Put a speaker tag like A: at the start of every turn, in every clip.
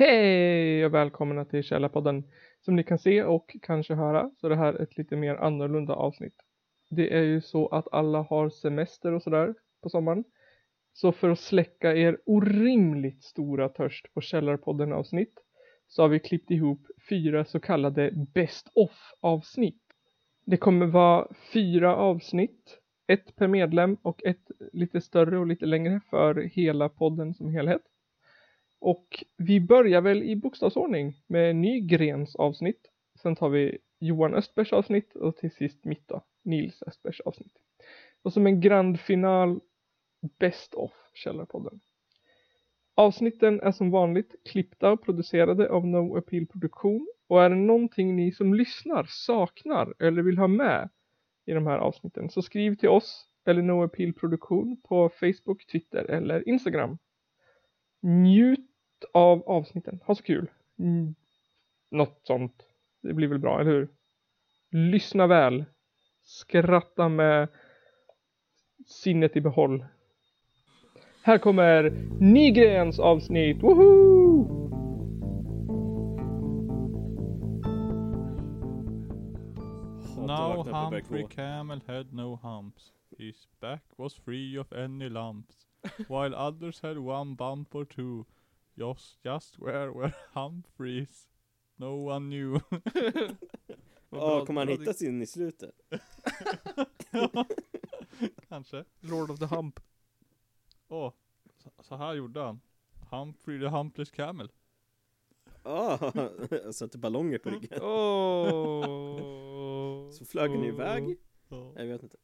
A: Hej och välkomna till Källarpodden. Som ni kan se och kanske höra så är det här ett lite mer annorlunda avsnitt. Det är ju så att alla har semester och sådär på sommaren. Så för att släcka er orimligt stora törst på Källarpodden avsnitt så har vi klippt ihop fyra så kallade Best of avsnitt. Det kommer vara fyra avsnitt, ett per medlem och ett lite större och lite längre för hela podden som helhet. Och vi börjar väl i bokstavsordning med Nygrens avsnitt. Sen tar vi Johan Östbergs avsnitt och till sist mitt då, Nils Östbergs avsnitt. Och som en grand final Best of Källarpodden. Avsnitten är som vanligt klippta och producerade av No Appeal Produktion och är det någonting ni som lyssnar saknar eller vill ha med i de här avsnitten så skriv till oss eller No Appeal Produktion på Facebook, Twitter eller Instagram. Njut av avsnitten. Ha så kul. Mm. Något sånt. Det blir väl bra, eller hur? Lyssna väl. Skratta med sinnet i behåll. Här kommer Nygrens avsnitt. Woho!
B: Now Humphrey Camel had no humps. His back was free of any lumps. While others had one bump or two. Just, just where were Humphreys? No one knew.
C: Ja, kommer han hitta sin i slutet?
B: Kanske.
A: Lord of the Hump.
B: Åh, så, så här gjorde han. Humphrey the Humpless Camel.
C: Ja, jag satte ballonger på ryggen.
A: Oh.
C: Så flög den iväg?
B: Ja.
C: Jag vet inte.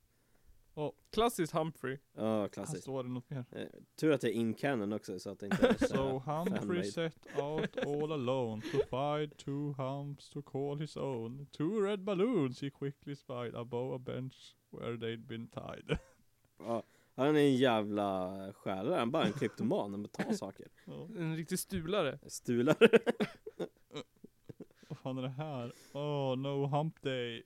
A: Klassiskt Humphrey.
C: Ja,
B: Här
C: klassiskt.
B: står det något mer.
C: Eh, Tur att jag är in canon också så att det inte är så
B: So
C: här
B: Humphrey set out all alone to find two humps to call his own. Two red balloons he quickly spied above a bench where they'd been tied.
C: Ja, han är en jävla stjälare, han är bara en klyptoman, han bara tar saker.
B: Ja.
A: En riktig stulare.
C: Stulare.
B: Vad fan är det här? Oh, no hump day.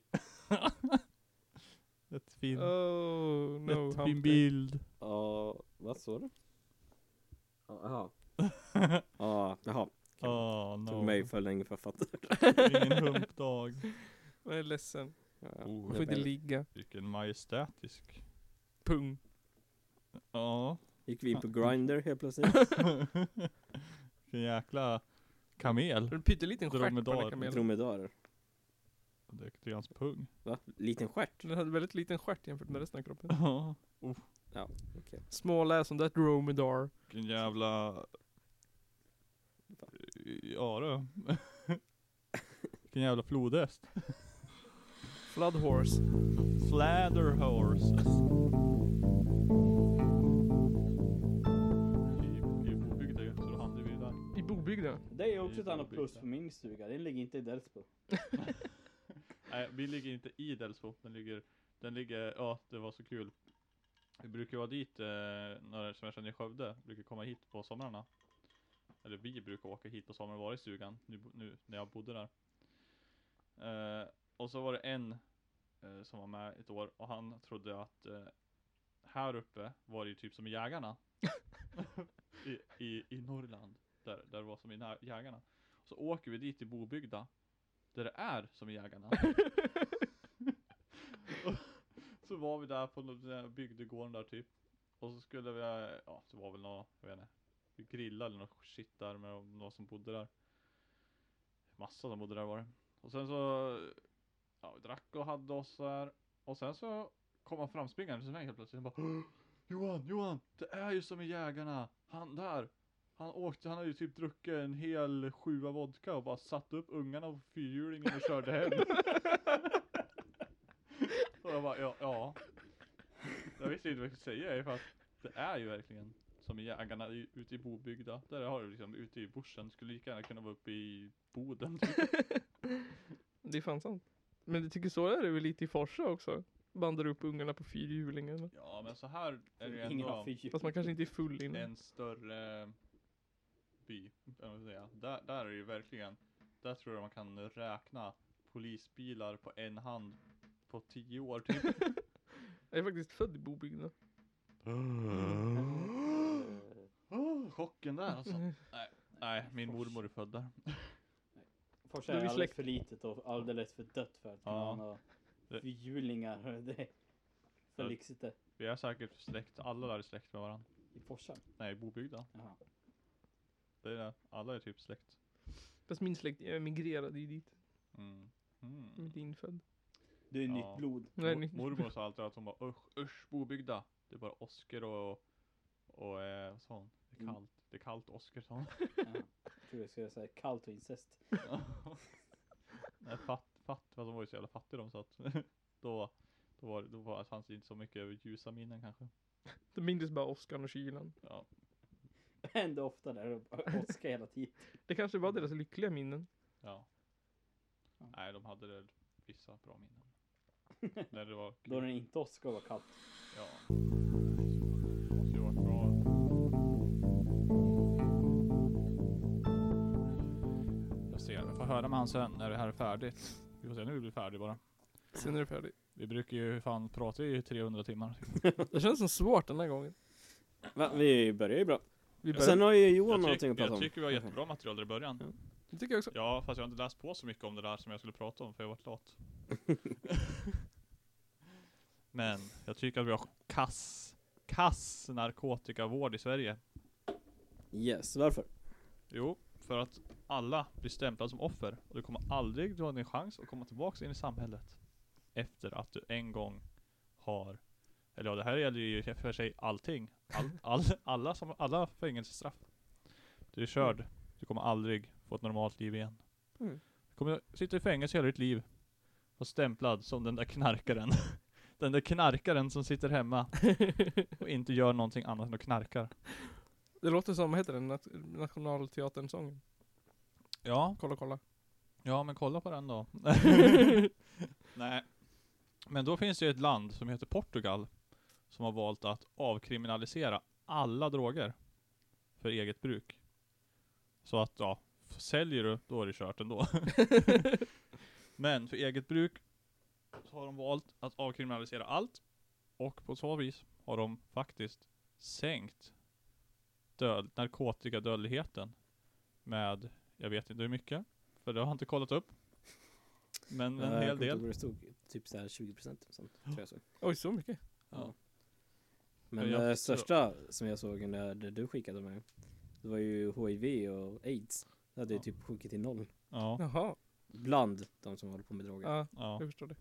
B: Ett fin,
A: Oh no
B: ett
A: Hump
B: fin
A: Day.
B: bild.
C: Ja, vad sa du? Ja, Jaha. Ja, jaha.
B: Oh, no.
C: Tog mig för länge för att fatta.
B: Ingen humpdag.
A: Jag är ledsen.
C: Ja, ja.
B: Oh.
A: Jag får inte ligga.
B: Vilken majestätisk.
A: Pung.
B: Ja.
C: Gick vi in på Grindr helt plötsligt?
B: Vilken jäkla kamel.
A: En pytteliten stjärt på den kamelen.
C: Dromedarer.
B: Det är hans pung.
C: Va? Liten stjärt?
A: Den hade väldigt liten stjärt jämfört med resten av kroppen.
B: Ja.
C: Ja, okej.
A: Small ass on that dromedar.
B: Vilken jävla... Ja du. Vilken jävla flodhäst.
A: Flood horse.
B: Flather horses. I, i Bobygda så då hamnade vi där.
A: I Bobygda.
D: Det är också ett annat plus på min stuga, den ligger inte i Delsbo.
B: Nej, vi ligger inte i Delsbo. Den ligger, den ligger, ja det var så kul. Vi brukar vara dit, eh, när, som jag känner i Skövde, brukar komma hit på somrarna. Eller vi brukar åka hit på sommaren och vara i stugan, nu, nu när jag bodde där. Eh, och så var det en eh, som var med ett år och han trodde att eh, här uppe var det ju typ som i Jägarna. I, i, I Norrland, där, där det var som i Jägarna. Så åker vi dit till Bobygda, där det är som i Jägarna. Så var vi där på den där bygdegården där typ. Och så skulle vi, ja det var väl något, jag vet inte. Vi grillade eller något shit där med någon som bodde där. Massa som bodde där var det. Och sen så, ja vi drack och hade oss där. Och sen så kom han framspringande till mig helt plötsligt. Och bara "Åh, Johan, Johan, det är ju som i Jägarna. Han där. Han åkte, han hade ju typ druckit en hel sjua vodka och bara satt upp ungarna på fyrhjulingen och körde hem. och jag bara, ja, ja. Jag visste inte vad jag skulle säga för att det är ju verkligen som Jägarna ute i Bobygda. Där har du liksom ute i bushen. Skulle lika gärna kunna vara uppe i Boden. Typ.
A: Det är fan sant. Men du tycker så är det väl lite i Forsa också? Bandar upp ungarna på fyrhjulingen.
B: Ja men så här är det ju
D: Ingen har
B: ändå.
A: Fast man kanske inte är full innan.
B: en större by. Man säga. Där, där är det ju verkligen. Där tror jag man kan räkna polisbilar på en hand på tio år typ.
A: Jag är faktiskt född i Bobygda.
B: Oh, chocken där alltså. Nej, nej, Nej, min mormor är född där.
D: Forsa
A: är
D: alldeles
A: släkt.
D: för litet och alldeles för dött för att
B: Ja.
D: kunna ha
B: Det-
D: fyrhjulingar. Det är för lyxigt det.
B: Vi är säkert släkt, alla där är släkt med varandra.
D: I Forsa?
B: Nej, Bobygda.
D: Jaha.
B: Det är det. Alla är typ släkt.
A: Fast min släkt emigrerade ju dit.
B: Mm. Mm.
A: Mitt infödd.
D: Du är
B: Ja.
D: nytt blod.
A: Nej,
B: Mor-
A: ni-
B: Mormor sa alltid att hon bara usch, usch Bobygda. Det är bara Oskar och, och eh, vad sa hon? Det är
D: Mm.
B: kallt. Det är kallt Oskar sa hon.
D: Ja. Jag tror jag skulle säga kallt och incest.
B: Nej, fatt, fatt, fast de var ju så jävla fattiga de så att då, då var då var, fanns det inte så mycket ljusa minnen kanske.
A: Det minns bara Oskar och kylan.
B: Ja.
D: Hände ofta där och åska hela tiden.
A: Det kanske var deras lyckliga minnen.
B: ja.
D: Ja.
B: Nej, de hade det, vissa bra minnen. När det var
D: Då den inte åska var kallt.
B: Ja. Måste ju varit bra. Jag ser, jag får höra med han sen när det här är färdigt. Vi får se när vi blir färdiga bara.
A: Sen är det färdigt.
B: Vi brukar ju fan prata i 300 timmar.
A: Det känns som svårt den här gången.
C: Va? Vi börjar ju bra.
A: Vi börjar,
C: Sen har ju Johan
B: Jag,
C: någonting att prata
B: jag
C: om.
B: tycker vi har jättebra material där i början.
A: det tycker jag också.
B: Ja, fast jag har inte läst på så mycket om det där som jag skulle prata om för jag har varit lat. Men jag tycker att vi har kass, kass narkotikavård i Sverige.
C: Yes, varför?
B: Jo, för att alla blir stämplade som offer och du kommer aldrig ha en chans att komma tillbaka in i samhället. Efter att du en gång har, eller ja det här gäller ju för sig allting. All, all, alla, som, alla fängelsestraff. Du är körd. Du kommer aldrig få ett normalt liv igen.
C: Mm.
B: Du kommer sitta i fängelse hela ditt liv. Och stämplad som den där knarkaren. Den där knarkaren som sitter hemma och inte gör någonting annat än att knarkar.
A: Det låter som, vad heter den? Nat- Nationalteatern-sången.
B: Ja,
A: Kolla, kolla.
B: Ja, men kolla på den då. Nej. Men då finns det ju ett land som heter Portugal. Som har valt att avkriminalisera alla droger. För eget bruk. Så att ja, säljer du, då är det kört ändå. men för eget bruk så har de valt att avkriminalisera allt. Och på så vis har de faktiskt sänkt död, narkotikadödligheten med, jag vet inte hur mycket. För det har jag inte kollat upp. Men en hel del.
C: Det stod typ såhär 20% eller sånt, tror jag så.
A: Oj, så mycket.
B: Ja.
C: Men
B: Ja,
C: det största som jag såg när det du skickade mig, det var ju HIV och AIDS. Det hade ju
B: Ja.
C: typ sjunkit till noll.
B: Ja.
A: Jaha.
C: Bland de som håller på med droger.
A: Ja,
B: ja.
A: jag förstår det.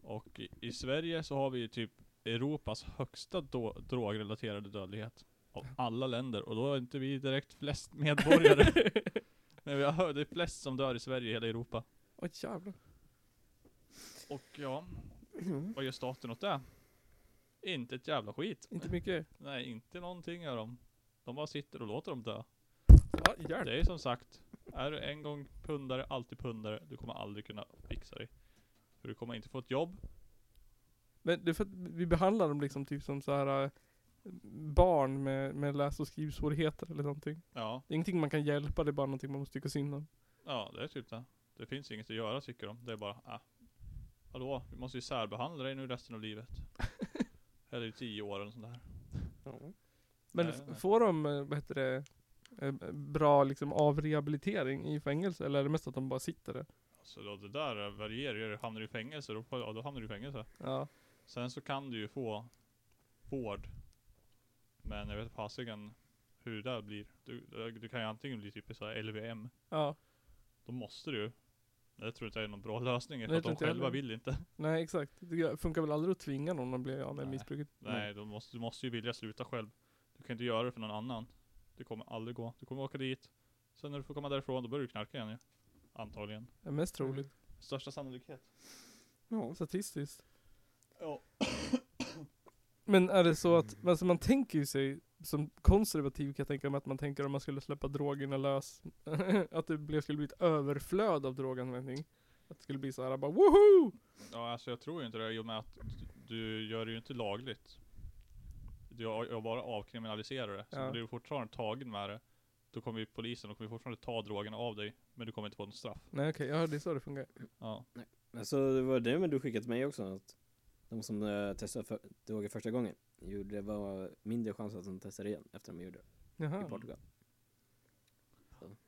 B: Och i, i Sverige så har vi ju typ Europas högsta do, drogrelaterade dödlighet. Av alla länder. Och då är inte vi direkt flest medborgare. Men vi har hört, det är flest som dör i Sverige i hela Europa.
A: Oj, jävlar.
B: Och ja,
C: Mm.
B: vad gör staten åt det? Inte ett jävla skit.
A: Inte mycket.
B: Nej, inte någonting gör de. De bara sitter och låter dem dö.
A: Ja, hjälp.
B: Det är som sagt, är du en gång pundare, alltid pundare. Du kommer aldrig kunna fixa dig. För du kommer inte få ett jobb.
A: Men det är för att vi behandlar dem liksom typ som så här äh, barn med, med läs och skrivsvårigheter eller någonting.
B: Ja,
A: Det är ingenting man kan hjälpa, det är bara någonting man måste tycka synd om.
B: ja det är typ det. Det finns inget att göra tycker de. Det är bara, äh. Hallå, vi måste ju särbehandla dig nu resten av livet. Eller i tio år eller sånt där.
C: Ja.
A: Men
B: Nej, nej.
A: får de, äh, vad heter det, äh, bra liksom avrehabilitering i fängelse? Eller är det mest att de bara sitter där?
B: Så då, det där varierar ju. Hamnar du i fängelse, då, ja, då hamnar du i fängelse.
A: Ja.
B: Sen så kan du ju få vård. Men jag vet fasiken hur det där blir. Du, du kan ju antingen bli typ i så här LVM.
A: Ja.
B: Då måste du. Det tror jag inte är någon bra lösning.
A: Nej,
B: att
A: tror
B: de
A: inte jag
B: själva
A: heller.
B: vill inte.
A: Nej exakt. Det funkar väl aldrig att tvinga någon att bli av med
B: Nej.
A: missbruket?
B: Nej, du måste, du måste ju vilja sluta själv. Du kan inte göra det för någon annan. Det kommer aldrig gå. Du kommer åka dit. Sen när du får komma därifrån, då börjar du knarka igen ju. Antagligen.
A: Det är mest troligt.
B: Största sannolikhet.
C: Ja.
A: Statistiskt.
B: Ja.
A: Men är det så att, alltså man tänker ju sig som konservativ kan jag tänka mig att man tänker om man skulle släppa drogerna lös. att det blev, skulle bli ett överflöd av droganvändning. Att det skulle bli så här bara woho!
B: Ja, alltså jag tror ju inte det i och med att du, gör det ju inte lagligt. Du jag, bara avkriminaliserar det. Så
A: Ja.
B: blir du fortfarande tagen med det. Då kommer ju polisen och kommer fortfarande ta drogerna av dig. Men du kommer inte få något straff.
A: Nej okej, ja det är så det funkar.
B: Ja.
C: Alltså det var det men du skickade till mig också att de som uh, testade för, droger första gången gjorde det var mindre chans att de testar igen efter de gjorde det i
A: Jaha.
C: Portugal.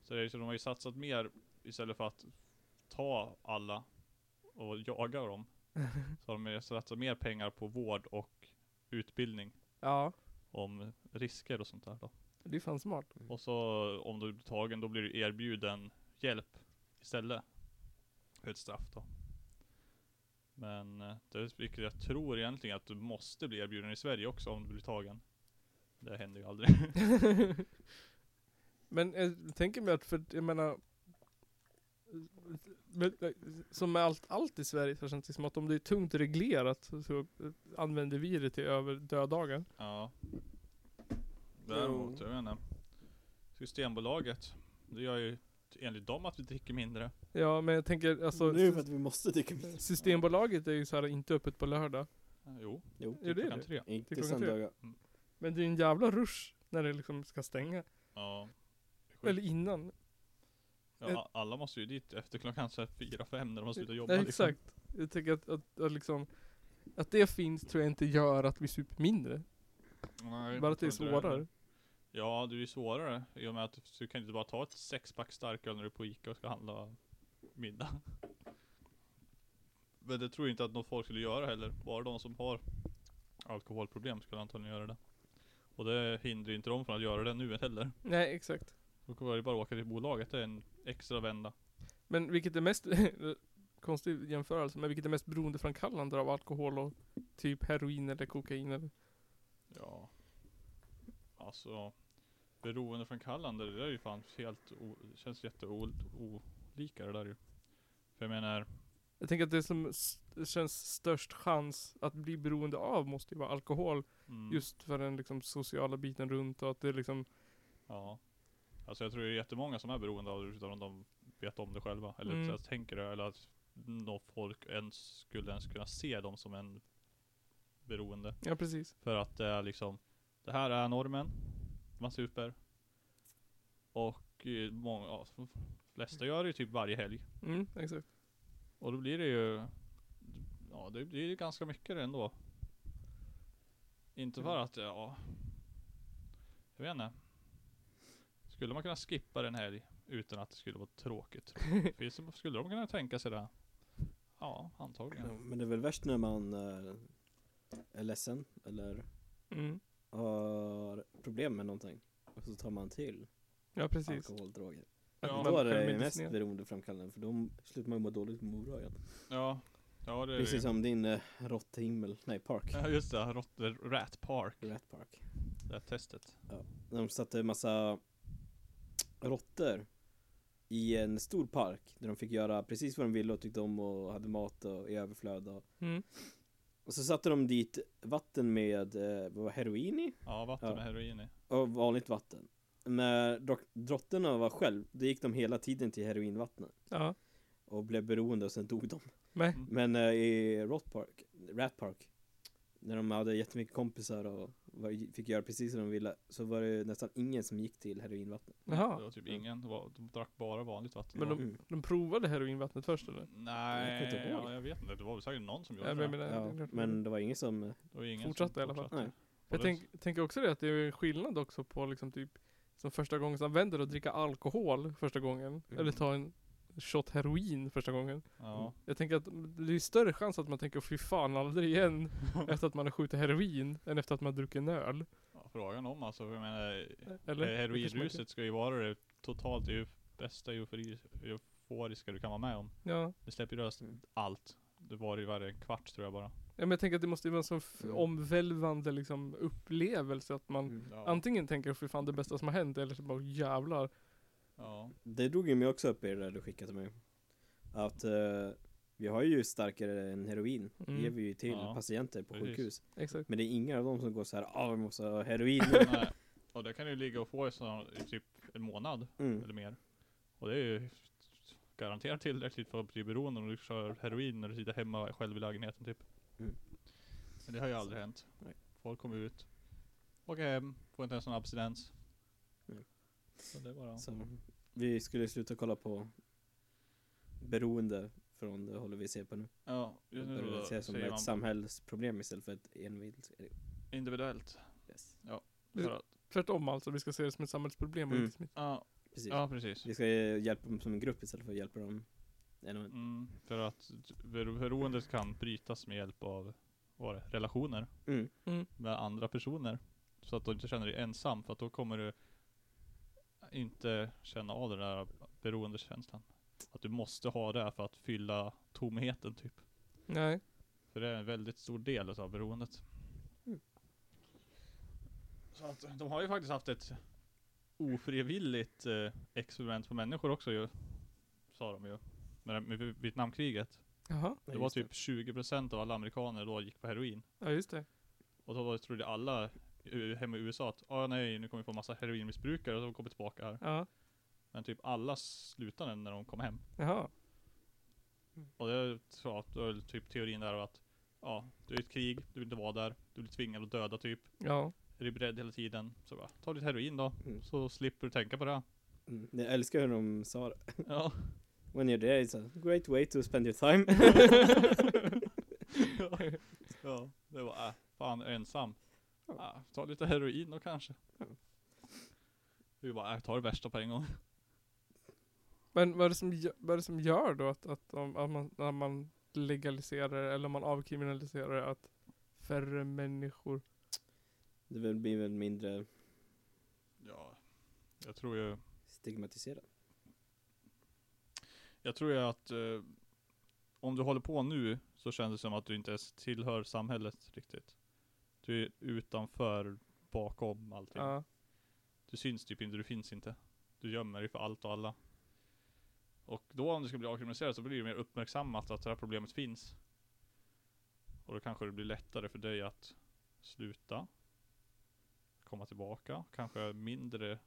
B: Så, det är, så de har ju satsat mer istället för att ta alla och jaga dem. Så har de ju satsat mer pengar på vård och utbildning
A: Ja,
B: om risker och sånt där då.
A: det är fan smart.
B: Och så om du blir tagen då blir du erbjuden hjälp istället för ett straff då. Men eh, det vilket jag tror egentligen att du måste bli erbjuden i Sverige också om du blir tagen. Det händer ju aldrig.
A: Men jag tänker mig att, för jag menar men, eh, som med allt, allt i Sverige så känns det som att om det är tungt reglerat så, använder vi det till över döddagar.
B: ja. Däremot, jag vet inte. Systembolaget, det gör ju enligt dem att vi dricker mindre.
A: Ja men jag tänker alltså
C: ju för att vi måste tycka mer.
A: Systembolaget är ju så här inte öppet på lördag.
B: Ja, Jo,
C: Jo,
A: Är det
B: klockan
A: det?
B: tre.
C: inte
A: klockan tre.
C: söndagar.
A: Men det är en jävla rush när det liksom ska stänga.
B: Ja.
A: Eller innan.
B: Ja, alla måste ju dit efter klockan så här fyra, fem när de har slutat jobba
A: Ja,
B: liksom.
A: exakt. Jag tänker att, att, att liksom Att det finns tror jag inte gör att vi super mindre.
B: Nej,
A: Bara att det är svårare.
B: Ja, det är ju svårare i och med att du kan inte bara ta ett sexpack starköl när du är på Ica och ska handla middag. Men det tror jag inte att något folk skulle göra heller. Bara de som har alkoholproblem skulle antagligen göra det. Och det hindrar ju inte dem från att göra det nu heller.
A: Nej exakt.
B: Då kommer det bara åka till bolaget, det är en extra vända.
A: Men vilket är mest Konstig jämförelse, men vilket är mest beroendeframkallande av alkohol och typ heroin eller kokain eller?
B: Ja. Alltså. Beroendeframkallande, det där är ju fan helt, o, känns jätteolika det där ju. För jag menar,
A: Jag tänker att det som känns störst chans att bli beroende av måste ju vara alkohol.
B: mm,
A: Just för den liksom sociala biten runt och att det liksom
B: Ja. Alltså jag tror det är jättemånga som är beroende av det utan att de vet om det själva. Eller
A: Mm.
B: ens tänker det. Eller att nå folk ens skulle ens kunna se dem som en beroende.
A: Ja precis.
B: För att det är liksom, det här är normen. Man super. Och eh, många, ja, flesta gör det ju typ varje helg.
A: Mm, exakt.
B: Och då blir det ju, ja det blir ju ganska mycket det ändå. Inte för att, ja, jag vet inte. Skulle man kunna skippa den helg utan att det skulle vara tråkigt? Finns det- skulle de kunna tänka sig det? Ja, antagligen.
C: Ja, men det är väl värst när man eh, är ledsen eller
A: Mm.
C: har problem med någonting. Och så tar man till
A: Ja precis.
C: alkohol, droger.
B: Ja.
C: då är det mest beroendeframkallande för då slutar man ju må dåligt på morgonen.
B: Ja, ja det är
C: Precis
B: det.
C: som din eh, råtthimmel, nej park.
B: Ja just det, Rot Rat Park.
C: Rat Park.
B: Det här testet.
C: När de satte en massa råttor i en stor park där de fick göra precis vad de ville och tyckte om och hade mat och i överflöd och,
A: Mm.
C: och så satte de dit vatten med, eh, vad var heroin i?
B: Ja, vatten
C: Ja.
B: med heroin i.
C: Och vanligt vatten. När dro- var själv, då gick de hela tiden till heroinvattnet
A: Ja.
C: och blev beroende och sen dog de.
A: Men,
B: Mm.
C: Men eh, i Rat Park, Rat Park När de hade jättemycket kompisar och var, fick göra precis som de ville Så var det nästan ingen som gick till heroinvattnet
B: Det
A: jaha.
B: var typ ingen, det var, de drack bara vanligt vatten.
A: Men
B: Det
A: de,
C: Mm.
A: de provade heroinvattnet först eller?
C: Jag
B: Nej,
C: inte ihåg.
B: ja, jag vet inte. Det var väl säkert någon som gjorde
A: Ja, men jag
B: det.
A: menar,
C: Ja,
A: det
C: men det var ingen som
B: Det var ingen
A: Fortsatte
B: som
A: i alla fall.
C: Nej.
A: Jag
B: Och
A: tänk, tänker också det att det är en skillnad också på liksom typ Som första gången som vänder att dricka alkohol första gången
C: Mm.
A: Eller ta en shot heroin första gången
B: Ja.
A: Jag tänker att det är större chans att man tänker fy fan aldrig igen Efter att man har skjutit heroin Än efter att man har druckit en öl
B: ja. Frågan om alltså, jag menar,
A: Eller?
B: eh,
A: kanske man
B: heroinruset ska ju vara det totalt eu- bästa eufori, euforiska du kan vara med om.
A: Ja
B: Det släpper ju lös
C: Mm.
B: allt. Det var ju varje kvart tror jag bara.
A: Ja, men jag tänker att det måste ju vara en så f-
C: Mm.
A: omvälvande liksom upplevelse att man
C: Mm.
B: Ja.
A: Antingen tänker för fan det bästa som har hänt eller så bara jävlar
B: ja.
C: Det drog ju mig också upp i det där du skickade till mig Att eh, vi har ju starkare än heroin
A: Mm.
C: ger vi ju till
B: Ja,
C: patienter på
B: precis.
C: sjukhus
A: Exakt
C: Men det är ingen av dem som går så här, ah vi måste ha heroin nu."
B: Nej. Och det kan du ligga och få i, så, i typ en månad
C: mm.
B: eller mer. Och det är ju garanterat tillräckligt för att bli beroende om du kör heroin när du sitter hemma själv i lägenheten typ. Men det har ju aldrig hänt.
C: Nej.
B: Folk kommer ut, åker hem, får inte ens någon abstinens.
C: Mm.
B: Så det är bara...
C: Så vi skulle sluta kolla på beroende från det håller vi ser på nu
B: Ja, just nu
C: börjar
B: då
C: se som ett
B: man
C: samhällsproblem istället för ett enskilt
B: individuellt.
C: yes.
B: För att,
A: Tvärtom alltså, vi ska se det som ett samhällsproblem och
C: Mm.
A: inte som ett
B: ja,
C: precis.
B: Ja, precis.
C: Vi ska hjälpa dem som en grupp istället för att hjälpa dem en och en.
B: Mm, för att bero- beroendet kan brytas med hjälp av var det, relationer
C: Mm.
B: med andra personer. Så att du inte känner dig ensam, för att då kommer du inte känna av den där beroendekänslan. Att du måste ha det för att fylla tomheten typ.
A: Nej.
B: För det är en väldigt stor del av beroendet.
C: Mm.
B: Så att de har ju faktiskt haft ett ofrivilligt eh, experiment på människor också ju. Sa de ju. Med, med Vietnamkriget.
A: Jaha.
C: Ja,
B: Det var typ 20% av alla amerikaner då gick på heroin.
A: Ja just det.
B: Och då var- trodde alla hemma i USA att ah, nej, nu kommer vi få massa heroinmissbrukare och så kommer tillbaka här.
A: Ja.
B: Men typ alla slutade när de kom hem.
A: Jaha.
B: Och det då är typ teorin där att ja, du är i ett krig, du vill inte vara där, du blir tvingad att döda typ.
A: Ja.
B: Är du beredd hela tiden? Så bara, ta lite heroin då,
C: Mm.
B: så slipper du tänka på det.
C: Mm. Jag älskar hur de sa det.
B: Ja.
C: When you're there it's a great way to spend your time.
B: ja, det var äh, fan ensam. Ah, ta lite heroin då kanske.
C: Ja.
B: Vi bara, äh, ta det värsta på en gång.
A: Men vad är det som, gö- vad är det som gör då att, att, om, att man, när man legaliserar eller man avkriminaliserar att färre människor
C: det blir väl mindre
B: Ja, jag tror ju
C: stigmatiserat.
B: Jag tror ju att eh, om du håller på nu så känns det som att du inte ens tillhör samhället riktigt. Du är utanför, bakom allting.
A: Ja.
B: Du syns typ inte, du finns inte. Du gömmer dig för allt och alla. Och då om det ska bli avkriminaliserat så blir det mer uppmärksammat att det här problemet finns. Och då kanske det blir lättare för dig att sluta. Komma tillbaka. Kanske mindre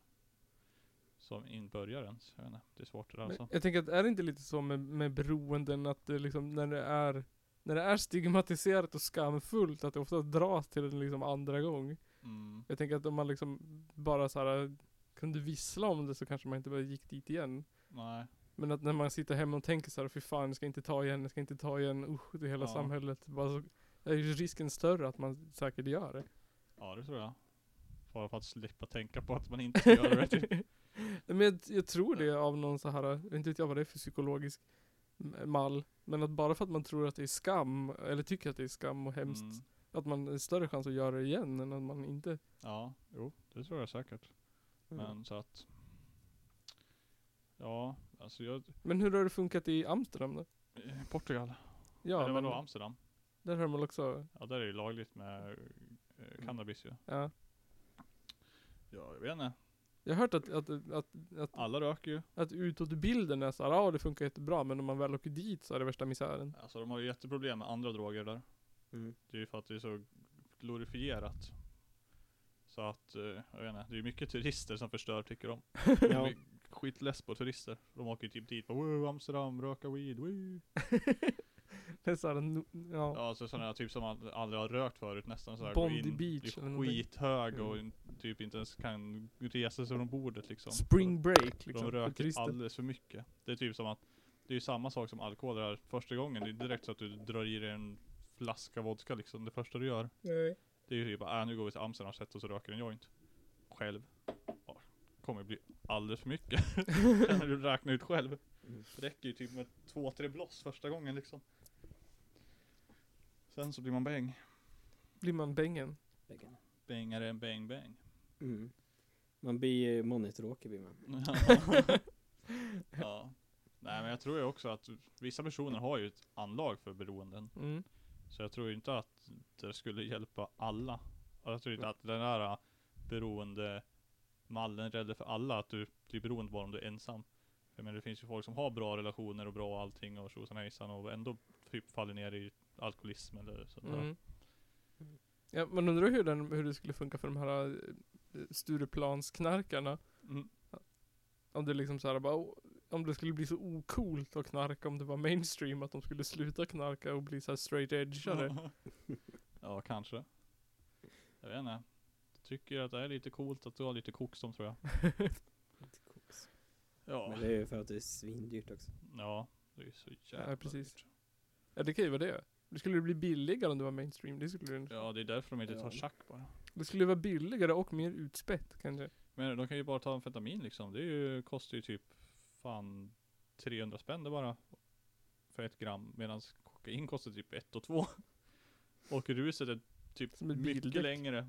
B: som inbörjaren. Jag vet inte, det är svårt det där alltså.
A: Jag tänker att är det inte lite så med, med beroenden att det liksom när det är när det är stigmatiserat och skamfullt att det ofta dras till en liksom andra gång.
B: Mm.
A: Jag tänker att om man liksom bara så här kunde vissla om det så kanske man inte bara gick dit igen.
B: Nej.
A: Men att när man sitter hemma och tänker så här, fy fan jag ska inte ta igen, jag ska inte ta igen, usch det hela
B: Ja.
A: samhället. Bara så, är ju risken större att man säkert gör det.
B: Ja det tror jag. Bara för att slippa tänka på att man inte ska göra det. Typ.
A: Men jag, jag tror det av någon så här, jag inte vet jag vad det är för psykologisk mall. Men att bara för att man tror att det är skam, eller tycker att det är skam och hemskt,
B: Mm.
A: att man har större chans att göra det igen än att man inte.
B: Ja, jo, det tror jag säkert.
C: Mm.
B: Men så att Ja, alltså jag
A: Men hur har det funkat i Amsterdam då?
B: Portugal.
A: Ja,
B: Eller vadå Amsterdam?
A: där har man också,
B: Ja där är det lagligt med eh, cannabis ju.
A: ja.
B: Ja, jag vet inte.
A: Jag har hört att, att, att, att,
B: Alla röker ju.
A: att utåt bilden är såhär, ja det funkar jättebra, men om man väl åker dit så är det värsta misären.
B: Alltså de har ju jätteproblem med andra droger där.
C: Mm.
B: Det är ju för att det är så glorifierat. Så att, eh, jag vet inte, det är mycket turister som förstör tycker de. De är skitless på turister. De åker ju typ dit och wow, Amsterdam, röka weed, woo.
A: det är såhär, no, ja.
B: Ja, alltså sådana typ som man aldrig har rökt förut nästan såhär.
A: Bondi Beach eller
B: blir
A: någonting.
B: skithög och
C: Mm.
B: Typ inte ens kan resa sig från bordet liksom.
A: Spring break liksom.
B: De röker alldeles för mycket. Det är typ som att, det är ju samma sak som alkohol där första gången. Det är direkt så att du drar i dig en flaska vodka liksom, det första du gör.
A: Nej.
B: Det är ju typ, äh, nu går vi till Amsterdam och sätter oss och röker en joint. Själv. Ja, kommer bli alldeles för mycket. När du räknar ut själv. Det räcker ju typ med två, tre bloss första gången liksom. Sen så blir man bäng.
A: Blir man bängen?
B: Bängare en bäng bäng.
C: Mm. Man blir ju monitoråker blir man.
B: ja. Nej men jag tror ju också att vissa personer har ju ett anlag för beroenden.
A: Mm.
B: Så jag tror inte att det skulle hjälpa alla. Och Jag tror inte att den där beroende mallen räddar för alla, att du blir beroende bara om du är ensam. Jag menar det finns ju folk som har bra relationer och bra allting och tjosan hejsan och ändå typ faller ner i alkoholism eller sånt där.
A: Mm. Ja, man undrar hur, den, hur det skulle funka för de här eh, Stureplansknarkarna.
B: Mm.
A: Om det liksom såhär bara, oh, om det skulle bli så ocoolt att knarka om det var mainstream att de skulle sluta knarka och bli såhär straight edgeare.
B: ja, kanske. Jag vet inte. Jag tycker att det är lite coolt att du har lite koksom tror jag.
C: Lite koks.
B: Ja.
C: Men det är ju för att det är svindyrt också.
B: Ja, det är så jävla
A: Ja, precis.
B: dyrt.
A: Ja det kan ju vara det. Det skulle bli billigare om det var mainstream. Det skulle,
B: Ja, det är därför de inte tar
C: Ja.
B: schack bara.
A: det skulle vara billigare och mer utspätt kanske.
B: Men Men de kan ju bara ta amfetamin liksom. Det är ju, kostar ju typ fan 300 spänn det bara. För ett gram. Medan kokain kostar typ ett och två. Och ruset är typ
A: Som
B: mycket
A: bildäck.
B: längre.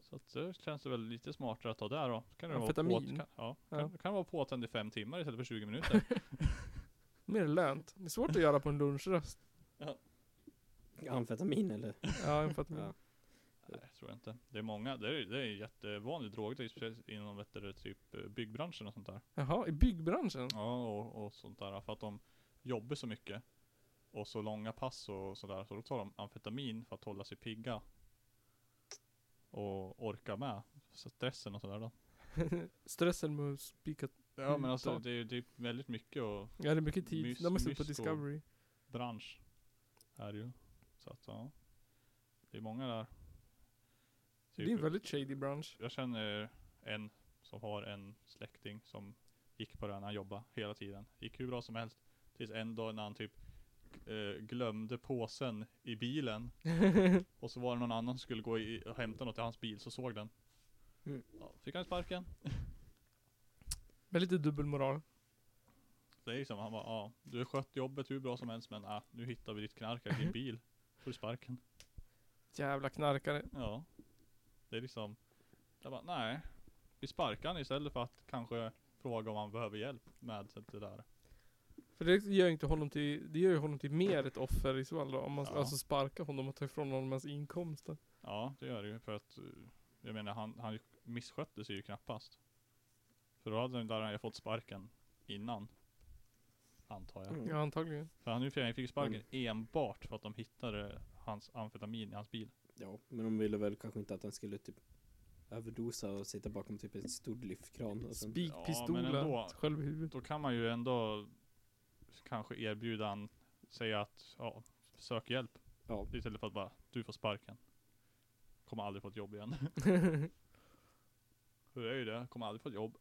B: Så att det känns det väl lite smartare att ta där då. Kan det vara
A: Amfetamin?
B: på, kan, ja,
A: Ja.
B: Kan, kan vara påtänd i fem timmar istället för 20 minuter.
A: Mer lönt. Det är svårt att göra på en lunchrast.
C: Amfetamin eller?
A: Ja, amfetamin.
C: Ja.
B: Nej, tror jag inte. Det är många, det är, det är jättevanlig drog, det är speciellt inom vet du, typ eh, byggbranschen och sånt där.
A: Jaha, i byggbranschen?
B: Ja, och, och sånt där. För att de jobbar så mycket. Och så långa pass och sådär. Så då tar de amfetamin för att hålla sig pigga. Och orka med. Så stressen och sådär då.
A: Stressen med att spika.
B: Ja men alltså det är, det är väldigt mycket och
A: Ja, det är mycket tid.
B: Mys-
A: De sett på. Discovery.
B: bransch. Är det ju. Så att ja. Det är många där.
A: Det är en väldigt shady bransch.
B: Jag känner en som har en släkting som gick på det när han jobbade hela tiden. Gick hur bra som helst. Tills en dag när han typ eh, glömde påsen i bilen. Och så var det någon annan som skulle gå i, och hämta något i hans bil, så såg den.
C: Mm.
B: Ja, fick han sparken.
A: Med lite dubbelmoral.
B: Det är liksom, han bara, ja, du har skött jobbet hur bra som helst men äh, nu hittar vi ditt knark i din bil. Får du sparken.
A: Jävla knarkare.
B: Ja. Det är liksom, jag bara, nej. Vi sparkar han istället för att kanske fråga om han behöver hjälp med det där.
A: För det gör ju inte honom till, det gör ju honom till mer ett offer i så fall då. Om man
B: Ja.
A: alltså sparkar honom och tar ifrån honom hans inkomster.
B: Ja, det gör det ju för att Jag menar han, han misskötte sig ju knappast. För då hade han ju fått sparken innan. Antar jag.
C: Mm.
A: Ja, antagligen.
B: För han fick ju sparken
C: Mm.
B: enbart för att de hittade hans amfetamin i hans bil.
C: Ja, men de ville väl kanske inte att han skulle typ överdosa och sitta bakom typ en stor lyftkran
A: Spikpistolen
B: ändå.
A: själv i huvudet.
B: Då kan man ju ändå kanske erbjuda han, säga att ja, sök hjälp.
C: Ja,
B: Istället för att bara, du får sparken. Kommer aldrig få ett jobb igen. Hur är ju det? Kommer aldrig få ett jobb.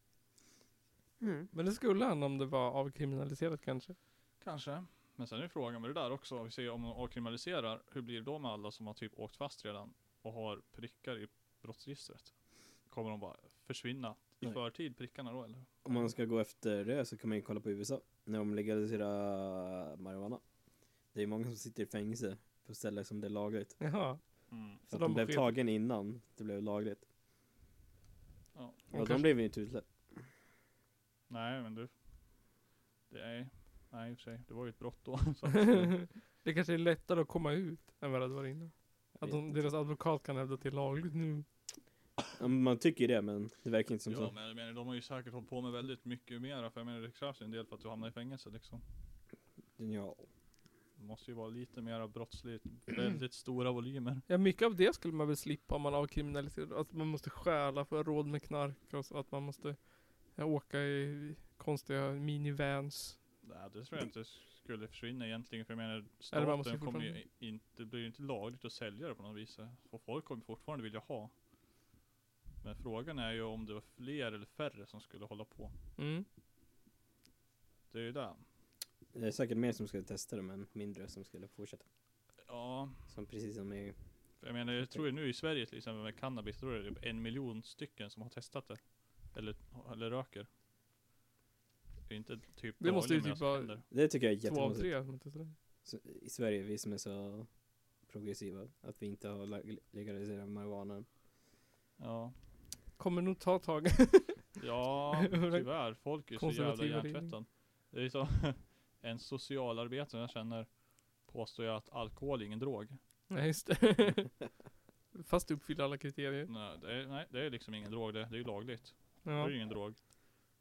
A: Men det skulle han om det var avkriminaliserat kanske.
B: Kanske. Men sen är frågan med det där också, vi ser om de avkriminaliserar, hur blir det då med alla som har typ åkt fast redan och har prickar i brottsregistret? Kommer de bara försvinna i
C: Nej.
B: förtid, prickarna då eller?
C: om man ska gå efter det så kan man ju kolla på USA. När de legaliserar marijuana. Det är många som sitter i fängelse på ställen som det är lagligt.
A: Jaha.
B: Mm.
A: Så
C: För att
A: de
C: de blev
A: sket-
C: tagen innan det blev lagligt.
B: Ja.
C: Och
A: De
C: de
A: kanske-
C: blev ju inte utsläppta.
B: Nej men du. Det är, nej i och för sig, det var ju ett brott då. Så att,
A: det kanske är lättare att komma ut än vad det var innan. Att de, deras advokat kan hävda att det är lagligt nu.
C: Ja, Man tycker ju det men det verkar inte som
B: ja
C: så.
B: men jag menar, de har ju säkert hållit på med väldigt mycket mera. För jag menar det krävs ju en del för att du hamnar i fängelse liksom.
C: Ja.
B: Det måste ju vara lite mera brottsligt, väldigt stora volymer.
A: Ja, mycket av det skulle man väl slippa om man avkriminaliserar. Att man måste stjäla för råd med knark och så. Att man måste åka i konstiga minivans.
B: Nej det tror jag inte skulle försvinna egentligen. För jag menar staten kommer ju inte, det blir ju inte lagligt att sälja det på något vis. Och folk kommer fortfarande vilja ha. Men frågan är ju om det var fler eller färre som skulle hålla på.
A: Mm.
B: Det är ju det.
C: Det är säkert mer som skulle testa det men mindre som skulle fortsätta.
B: Ja,
C: Som precis som i
B: för jag menar jag tror ju nu i Sverige till exempel med cannabis, då är det typ en miljon stycken som har testat det. Eller, eller röker. Det är inte typ
A: Det måste ju typ vara-.
C: Det tycker jag är
A: Två av
C: jättekonstigt.
A: tre. sådär.
C: Så I Sverige, vi som är så progressiva, att vi inte har leg- legaliserat marijuana.
B: Ja.
A: Kommer nog ta tag.
B: Ja, tyvärr. Folk är så jävla
A: Konservativa
B: hjärntvättade. Det är så, en socialarbetare jag känner påstår jag att alkohol är ingen drog.
A: Nej, just det. Fast det uppfyller alla kriterier.
B: Nej, det är, nej, det är liksom ingen drog det. Det är ju lagligt. Det
A: Ja.
B: är ju ingen drog.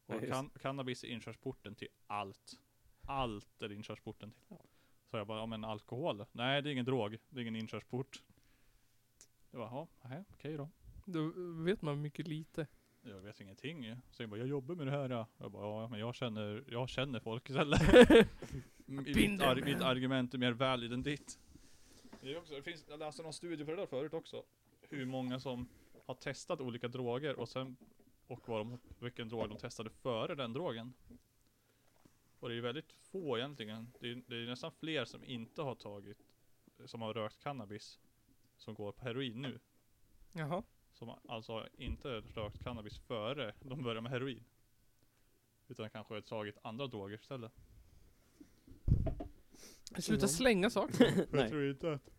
B: Och
C: just.
B: kan, cannabis är inkörsporten till allt. Allt är inkörsporten till. Så jag bara, ja men alkohol? Nej, det är ingen drog. Det är ingen inkörsport. Jag bara, ja, nej, okej då.
A: Då vet man mycket lite.
B: Jag vet ingenting. Så jag bara, jag jobbar med det här ja. Jag bara, ja men jag känner, jag känner folk istället. Mitt, ar- mitt argument är mer valid än ditt. Det, är också, det finns, jag läste någon studie på det där förut också. Hur många som har testat olika droger och sen och vad de, vilken drog de testade före den drogen. Och det är ju väldigt få egentligen. Det är, det är nästan fler som inte har tagit, som har rökt cannabis, som går på heroin nu.
A: Jaha.
B: som alltså inte rökt cannabis före de började med heroin. Utan kanske tagit andra droger istället.
A: Sluta slänga saker.
B: Jag
C: Nej.
B: tror inte att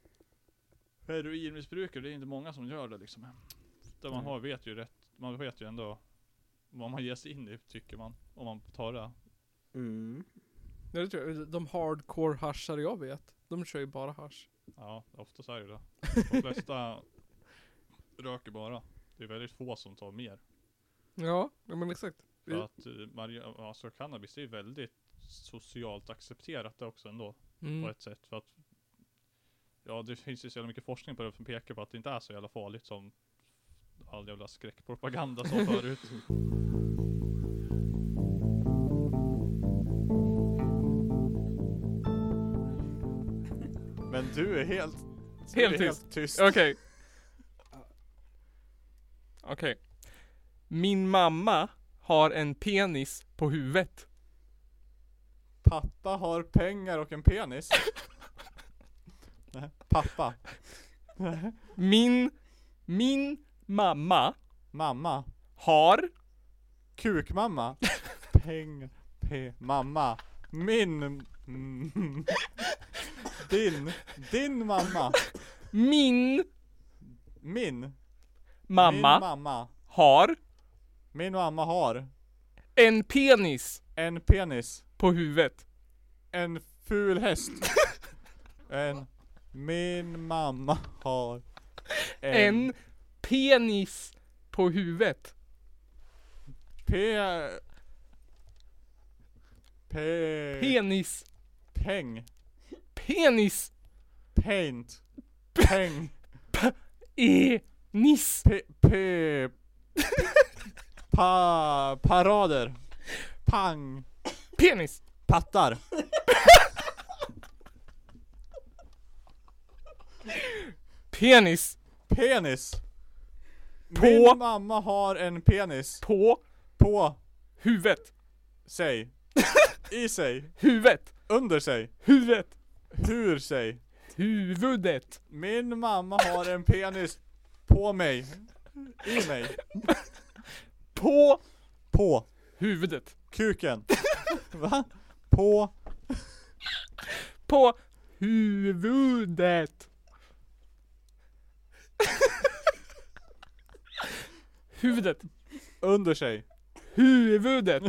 B: heroinmissbrukare, det är inte många som gör det liksom. Det man har vet ju rätt, man vet ju ändå vad man ger sig in i tycker man. Om man tar det.
C: Mm.
A: Ja, det tror jag. De hardcore haschare jag vet, de kör ju bara hasch.
B: Ja, oftast är det det. De flesta röker bara. Det är väldigt få som tar mer.
A: Ja, men exakt.
B: För att eh, mari- alltså cannabis är väldigt socialt accepterat det också ändå. På
A: Mm.
B: ett sätt. För att Ja det finns ju så jävla mycket forskning på det som pekar på att det inte är så jävla farligt som all jävla skräckpropaganda sa förut. Men du är helt, du
A: Helt
B: är
A: tyst.
B: helt tyst.
A: Okej. Okej. Min mamma har en penis på huvudet.
B: Pappa har pengar och en penis. Nej, pappa.
A: Min, min mamma
B: Mamma.
A: har
B: Kukmamma. Pengar. P. Mamma. Min. Mm, din. Din mamma.
A: min
B: Min.
A: mamma
B: Min mamma.
A: har
B: Min mamma har
A: en penis
B: en penis.
A: på huvudet.
B: En ful häst. En. Min mamma har
A: En penis på huvudet.
B: P. P.
A: Penis.
B: Peng.
A: Penis.
B: Paint. Peng.
A: Enis.
B: P. P. Pa. Parader. Pang.
A: Penis.
B: Pattar.
A: Penis.
B: Penis.
A: På-
B: Min mamma har en penis.
A: På
B: På
A: huvudet.
B: sig. I sig.
A: Huvudet.
B: Under sig.
A: Huvudet.
B: Hur sig.
A: Huvudet.
B: Min mamma har en penis. På mig. I mig.
A: På
B: På.
A: huvudet.
B: Kuken. Va? På.
A: På huvudet. Huvudet.
B: Under sig.
A: Huvudet.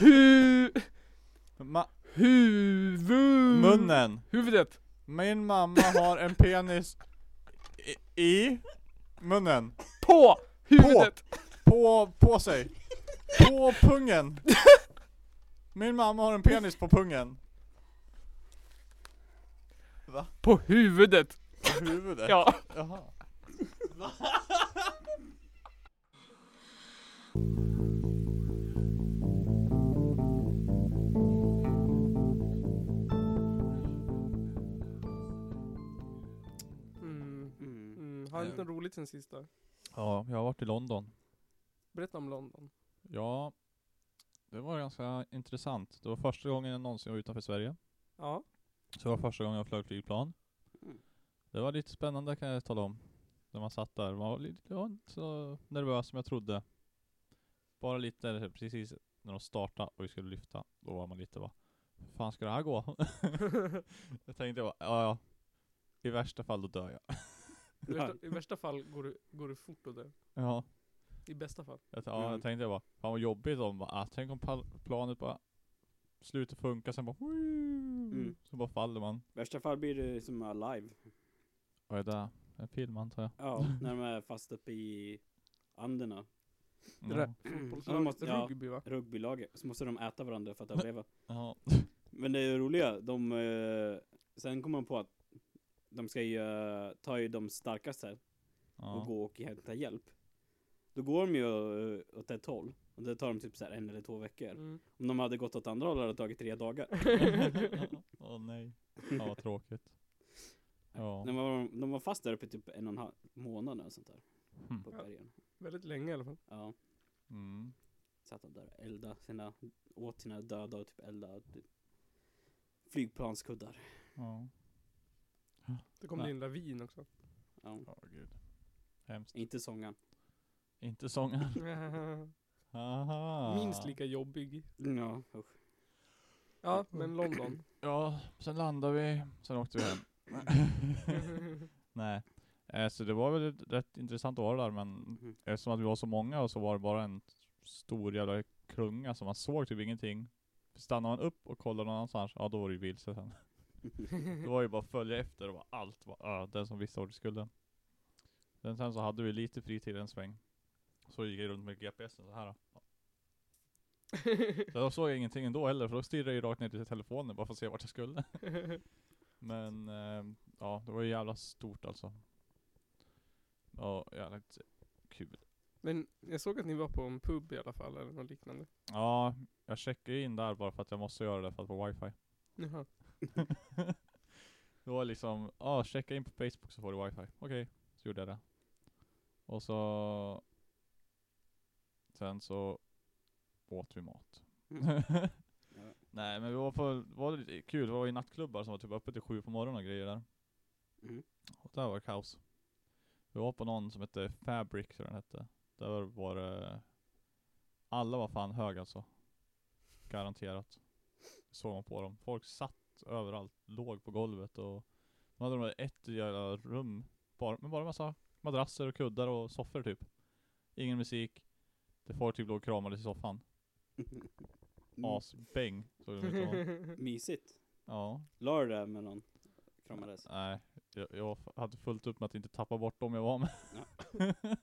A: Hu...
B: Ma-
A: Huvud...
B: munnen.
A: Huvudet.
B: Min mamma har en penis. I, i munnen.
A: På huvudet.
B: På, på sig. På pungen. Min mamma har en penis på pungen. Va?
A: På huvudet.
B: Huvudet?
A: Ja.
B: Jaha.
A: Mm.
C: Mm.
A: Mm. Har inte roligt sen sista?
B: Ja, jag har varit i London.
A: Berätta om London.
B: Ja, det var ganska intressant. Det var första gången jag någonsin var utanför Sverige.
A: Ja.
B: Så det var första gången jag flög flygplan.
C: Mm.
B: Det var lite spännande kan jag tala om. När man satt där. Man var lite, jag var inte så nervös som jag trodde. Bara lite precis när de startade och vi skulle lyfta. Då var man lite bara, hur fan ska det här gå? jag tänkte bara, ja ja. I värsta fall då dör jag.
A: I värsta, I värsta fall går du, går du fort och dör.
B: ja.
A: I bästa fall.
B: Jag, ja,
C: Mm.
B: jag tänkte bara, fan vad jobbigt om bara, ah, tänk om planet bara slutar funka, sen bara
C: Mm.
B: Så bara faller man.
C: I värsta fall blir det som Alive.
B: Vad är det? En film antar jag?
C: Ja, när de är fast uppe i Anderna.
A: Det där
C: Ja, de
A: fotbollslaget,
C: måste- ja.
A: rugby va?
C: Rugbylaget. Så måste de äta varandra för att överleva.
B: Ja.
C: Men det är roliga, de, eh, sen kommer de på att de ska ju eh, ta ju de starkaste och
B: ja.
C: gå och hämta hjälp. Då går de ju eh, åt ett håll. Och det tar dem typ så här en eller två veckor.
A: Mm.
C: Om de hade gått åt andra hållet hade det tagit tre dagar.
B: Åh nej. Ja vad tråkigt. Ja.
C: De, var, de var fast där uppe i typ en och en halv månad eller sånt där.
B: Hmm.
C: På
A: Ja.
C: bergen.
A: Väldigt länge i alla fall.
C: Ja.
B: Mm.
C: Satt de där och eldade sina, åt sina döda och typ eldade typ flygplanskuddar.
B: Ja.
A: Det kom det in lavin också.
C: Ja.
B: Ja, gud. Hemskt.
C: Inte sången.
B: Inte sången.
A: Minst lika jobbig.
C: Ja, usch.
A: Ja, men London.
B: Ja, sen landade vi, sen åkte vi hem. Nej. Eh, så det var väl ett rätt intressant vara där men
C: Mhm.
B: eftersom att vi var så många och så var det bara en stor jävla klunga så man såg typ ingenting. Stannade man upp och kollade någon annanstans, ja då var det ju vilse sen. Det var ju bara att följa efter och bara allt var ja, den som visste vart vi skulle. Sen, sen så hade vi lite fritid en sväng. Så gick jag runt med GPSen så här. Ja. Så då såg jag ingenting ändå heller, för då stirrade jag ju rakt ner till telefonen bara för att se vart jag skulle. Men eh, ja, det var ju jävla stort alltså. Ja, jävligt kul.
A: Men jag såg att ni var på en pub i alla fall, eller något liknande.
B: Ja, jag checkade in där bara för att jag måste göra det för att få wifi.
A: Jaha.
B: det var liksom, ja ah, checka in på Facebook så får du wifi. Okej, så gjorde jag det. Och så Sen så åt vi mat.
C: Mm.
B: Nej men vi var på, kul, vi var i nattklubbar som var typ uppe till sju på morgonen och grejer där.
C: Mm.
B: Och där var det kaos. Vi var på någon som hette Fabric, tror den hette. Där var det, alla var fan hög alltså. Garanterat. Såg man på dem. Folk satt överallt, låg på golvet och de hade de ett jävla rum, bara, med bara massa madrasser och kuddar och soffor typ. Ingen musik. Det folk typ låg och kramades i soffan.
C: Mm.
B: Asbäng, såg att vara.
C: Mysigt.
B: Ja.
C: La du det med någon? Kramades?
B: Nej, jag, jag hade fullt upp med att inte tappa bort dem jag var med.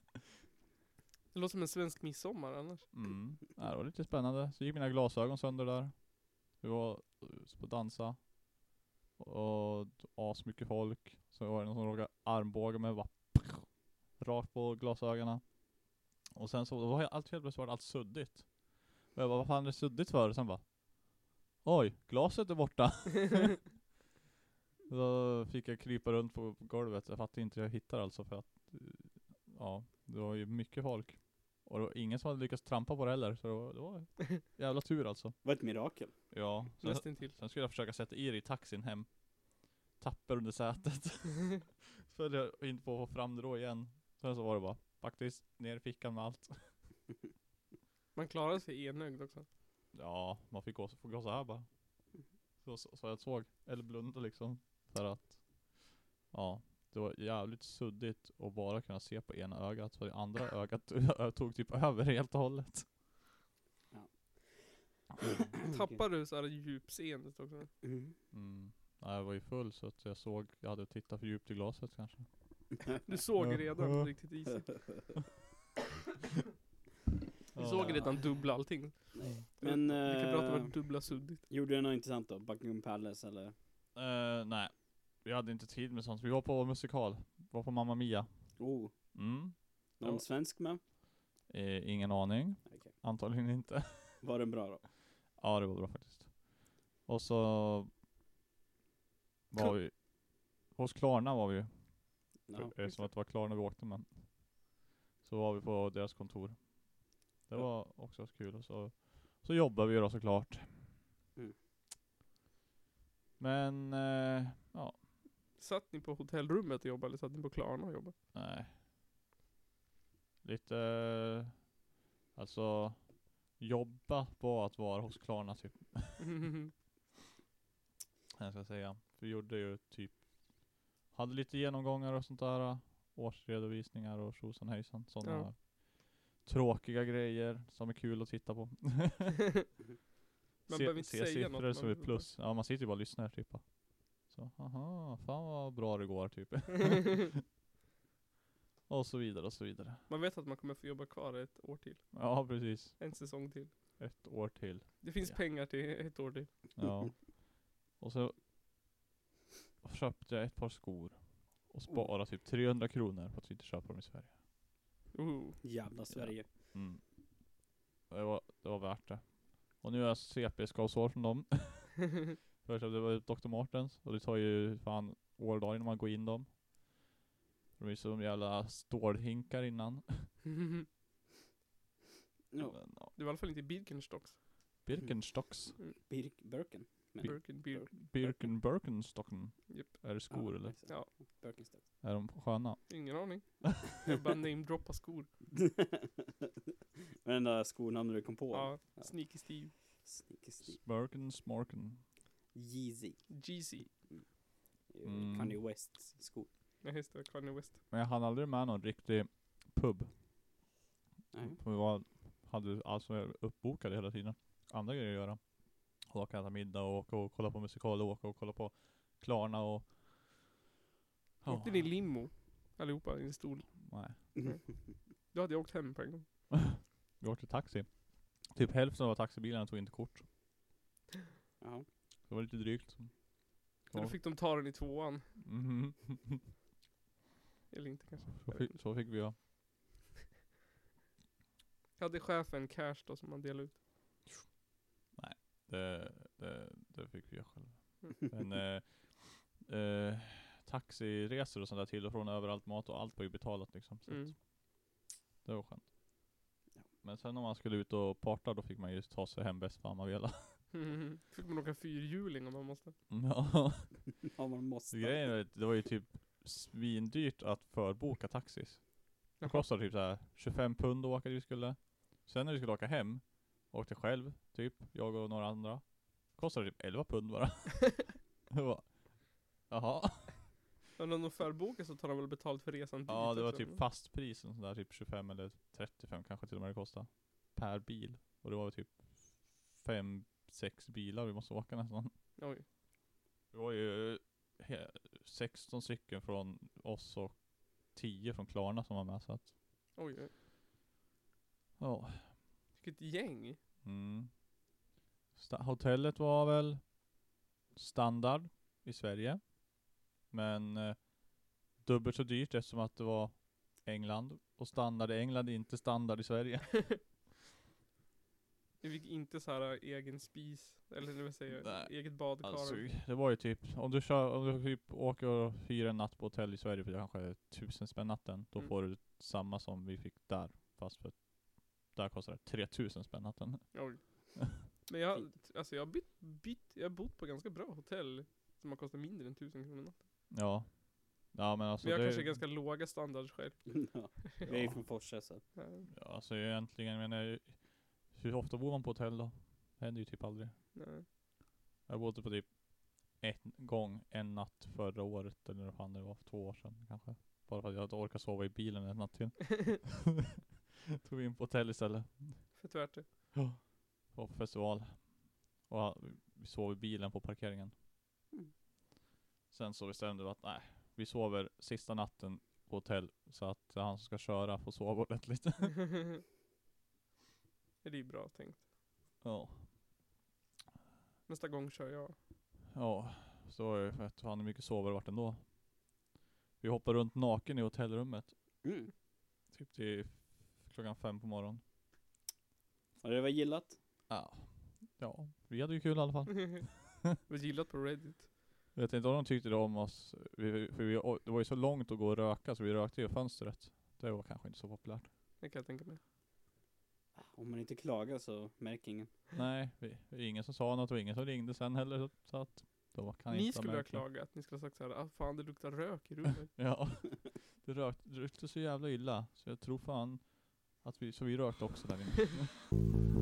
A: Det låter som en svensk midsommar annars.
B: Mm. Ja, det var lite spännande. Så gick mina glasögon sönder där. Vi var på dansa. Och as mycket folk. Så var det någon som råkade armbåga mig bara rakt på glasögonen. Och sen så, det var allt helt plötsligt allt suddigt. Och jag bara, vad fan är det suddigt för? Och sen bara, oj, glaset är borta. Då fick jag krypa runt på golvet. Jag fattade inte hur jag hittade alltså för att, ja, det var ju mycket folk. Och det var ingen som hade lyckats trampa på det heller, så det var, det var jävla tur alltså.
C: Var ett mirakel.
B: Ja, sen,
A: Nästintill.
B: sen skulle jag försöka sätta i det i taxin hem. Tapper under sätet. så följde jag in på att få fram det då igen. Sen så var det bara, faktiskt, ner i fickan med allt.
A: Man klarade sig enögd också.
B: Ja, man fick gå, få gå så här bara. Så, så, så jag såg, eller blunda liksom. För att, ja, det var jävligt suddigt att bara kunna se på ena ögat. För det andra ögat tog typ över helt och hållet.
A: Tappar du så här djupseendet också?
C: Mm.
B: Mm. Nej, jag var ju full så att jag såg, jag hade tittat för djupt i glaset kanske.
A: Du såg
B: Ja.
A: redan riktigt isigt.
B: Ja.
A: såg redan dubbla allting.
C: Nej. Men,
A: Lika bra att det
C: eh,
A: dubbla suddigt.
C: gjorde du något intressant då? Buckingham Palace eller?
B: Eh, nej, vi hade inte tid med sånt. Vi var på musikal. Vi var på Mamma Mia.
C: Oh,
B: Mm.
C: någon
B: Ja.
C: svensk med?
B: Eh, ingen aning.
C: Okej.
B: Antagligen inte.
C: Var den bra då?
B: ja, det var bra faktiskt. Och så var vi hos Klarna var vi ju.
C: Ja.
B: Det är som att det var Klarna vi åkte men. Så var vi på deras kontor. Det var också kul och så, så jobbade vi då såklart.
C: Mm.
B: Men, eh, ja,
A: Satt ni på hotellrummet och jobbade eller satt ni på Klarna och jobbade?
B: nej. Lite, eh, alltså, jobba på att vara hos Klarna typ. Jag ska säga. Vi gjorde ju typ, hade lite genomgångar och sånt där. Årsredovisningar och tjosan hejsan. Sådana
A: Ja.
B: Tråkiga grejer som är kul att titta på.
A: Man
B: se
A: behöver inte
B: se
A: säga
B: siffror
A: något,
B: som
A: man-
B: är plus. Ja man sitter ju bara och lyssnar typ. Så, aha, fan vad bra det går typ. och så vidare och så vidare.
A: Man vet att man kommer få jobba kvar ett år till.
B: Ja precis.
A: En säsong till.
B: Ett år till.
A: Det finns
B: Ja.
A: pengar till ett år till.
B: Ja. Och så köpte jag ett par skor. Och sparade typ 300 kronor på att inte köpa dem i Sverige.
A: Oh.
C: Jävla Sverige.
B: Mm. Det, var, det var värt det. Och nu har jag CP-skavsår från dem. Först det var Dr. Martens och det tar ju fan år och dag innan man går in dem. De är som jävla stålhinkar innan.
C: Ja.
B: Men, ja.
A: Det var i alla fall inte Birkenstocks.
B: Birkenstocks.
C: Birk, Birken. Men-
A: Birken, bir,
B: Birken Birkenstocken.
A: Japp.
B: Är det skor eller?
C: exakt.
A: Ja.
C: Birkenstock.
B: Är de sköna?
A: ingen aning. Jag bara namedroppar skor.
C: Men den där skonamnet du kom på.
A: Ja,
C: Ja.
A: Sneaky Steve.
C: Sneaky Steve.
B: Birken Smorken.
C: Yeezy.
A: Jeezy.
B: Mm.
C: Kanye Wests skor.
A: Ja just det, Kanye West.
B: Men jag hann aldrig med någon riktig pub.
C: Nej.
B: Vi var, hade alltså uppbokade hela tiden. Andra grejer att göra. Åka och äta middag och åka och kolla på musikal och åka och kolla på Klarna och... Ja,
A: Åkte ni limo? Allihopa i en stol.
B: Nej.
A: Då hade jag åkt hem på en gång.
B: Vi åkte taxi. Typ hälften av taxibilarna tog inte kort.
C: Jaha.
B: Det var lite drygt.
A: Så då
B: Ja.
A: fick de ta den i tvåan.
B: Mhm.
A: Eller inte kanske.
B: så, fick, så fick vi ja.
A: Hade chefen cash då som man delade ut?
B: Det, det, det fick vi göra själva.
A: Mm.
B: Men eh, eh, taxiresor och sånt där till och från överallt, mat och allt var ju betalat liksom. Så
A: Mm.
B: det var skönt.
C: Ja.
B: Men sen om man skulle ut och parta då fick man ju ta sig hem bäst fan man ville.
A: Fick man åka fyrhjuling om man måste.
B: ja,
C: Ja, man måste.
B: grejen är att det var ju typ svindyrt att förboka taxis. Det kostade typ såhär 25 pund att åka dit vi skulle. Sen när vi skulle åka hem, åkte själv, typ, jag och några andra. Kostade typ 11 pund bara. Jaha.
A: Men om de förbokar så tar de väl betalt för resan dit
B: Ja det var
A: också,
B: typ
A: eller?
B: fastprisen sådär, typ 25 eller 35 kanske till och med det kostade. Per bil. Och det var väl typ 5-6 bilar vi måste åka nästan.
A: Oj.
B: Det var ju he- 16 stycken från oss och 10 från Klarna som var med så att,
A: Oj, oj.
B: ja.
A: Vilket gäng.
B: Mm. Sta- hotellet var väl standard i Sverige. Men eh, dubbelt så dyrt eftersom att det var England. Och standard i England är inte standard i Sverige.
A: Vi fick inte så här egen spis, eller vad säger jag, eget badkar.
B: Alltså, det var ju typ, om du kör, om du typ åker och hyr en natt på hotell i Sverige för kanske tusen spänn natten. Då
A: Mm.
B: får du samma som vi fick där. Fast för där kostar det 3000 spänn natten.
A: Oj. Men jag, alltså jag har bytt, bytt, jag har bott på ganska bra hotell som har kostat mindre än tusen kronor natten.
B: Ja. Ja men alltså
A: Men jag
B: det,
A: kanske är ganska låga standards själv.
C: ja. Vi är ju från Forsa så.
A: Ja.
B: Ja, alltså egentligen, jag menar, hur ofta bor man på hotell då? Det händer ju typ aldrig.
A: Nej.
B: Jag bodde på typ en gång, en natt förra året, eller vad fan det var, två år sedan kanske. Bara för att jag inte orkade sova i bilen en natt till. Tog vi in på hotell istället.
A: Fett värt det.
B: Ja. Var på festival. Och vi sov i bilen på parkeringen.
C: Mm.
B: Sen så bestämde vi att nej, vi sover sista natten på hotell så att han som ska köra får sova ordentligt.
A: det är ju bra tänkt.
B: ja.
A: Nästa gång kör jag.
B: Ja, så var det för att han är mycket sovare vart ändå. Vi hoppade runt naken i hotellrummet.
C: Mm.
B: Typ till klockan fem på morgonen.
C: Och det var gillat.
B: Ja. Ja, vi hade ju kul i alla fall.
A: Var gillat på Reddit.
B: Jag vet inte om de tyckte det om oss. Vi, för vi, det var ju så långt att gå och röka så vi rökte ju i fönstret. Det var kanske inte så populärt.
A: Det kan jag tänka mig.
C: Om man inte klagar så märker ingen.
B: Nej, vi, det är ingen som sa något och ingen som ringde sen heller. Så, så att då kan
A: Ni
B: inte
A: skulle ha klagat. Ni skulle ha sagt såhär, ah fan det luktar rök i rummet.
B: Ja, det rökte, det rökte så jävla illa. Så jag tror fan att vi, så vi rökte också där inne.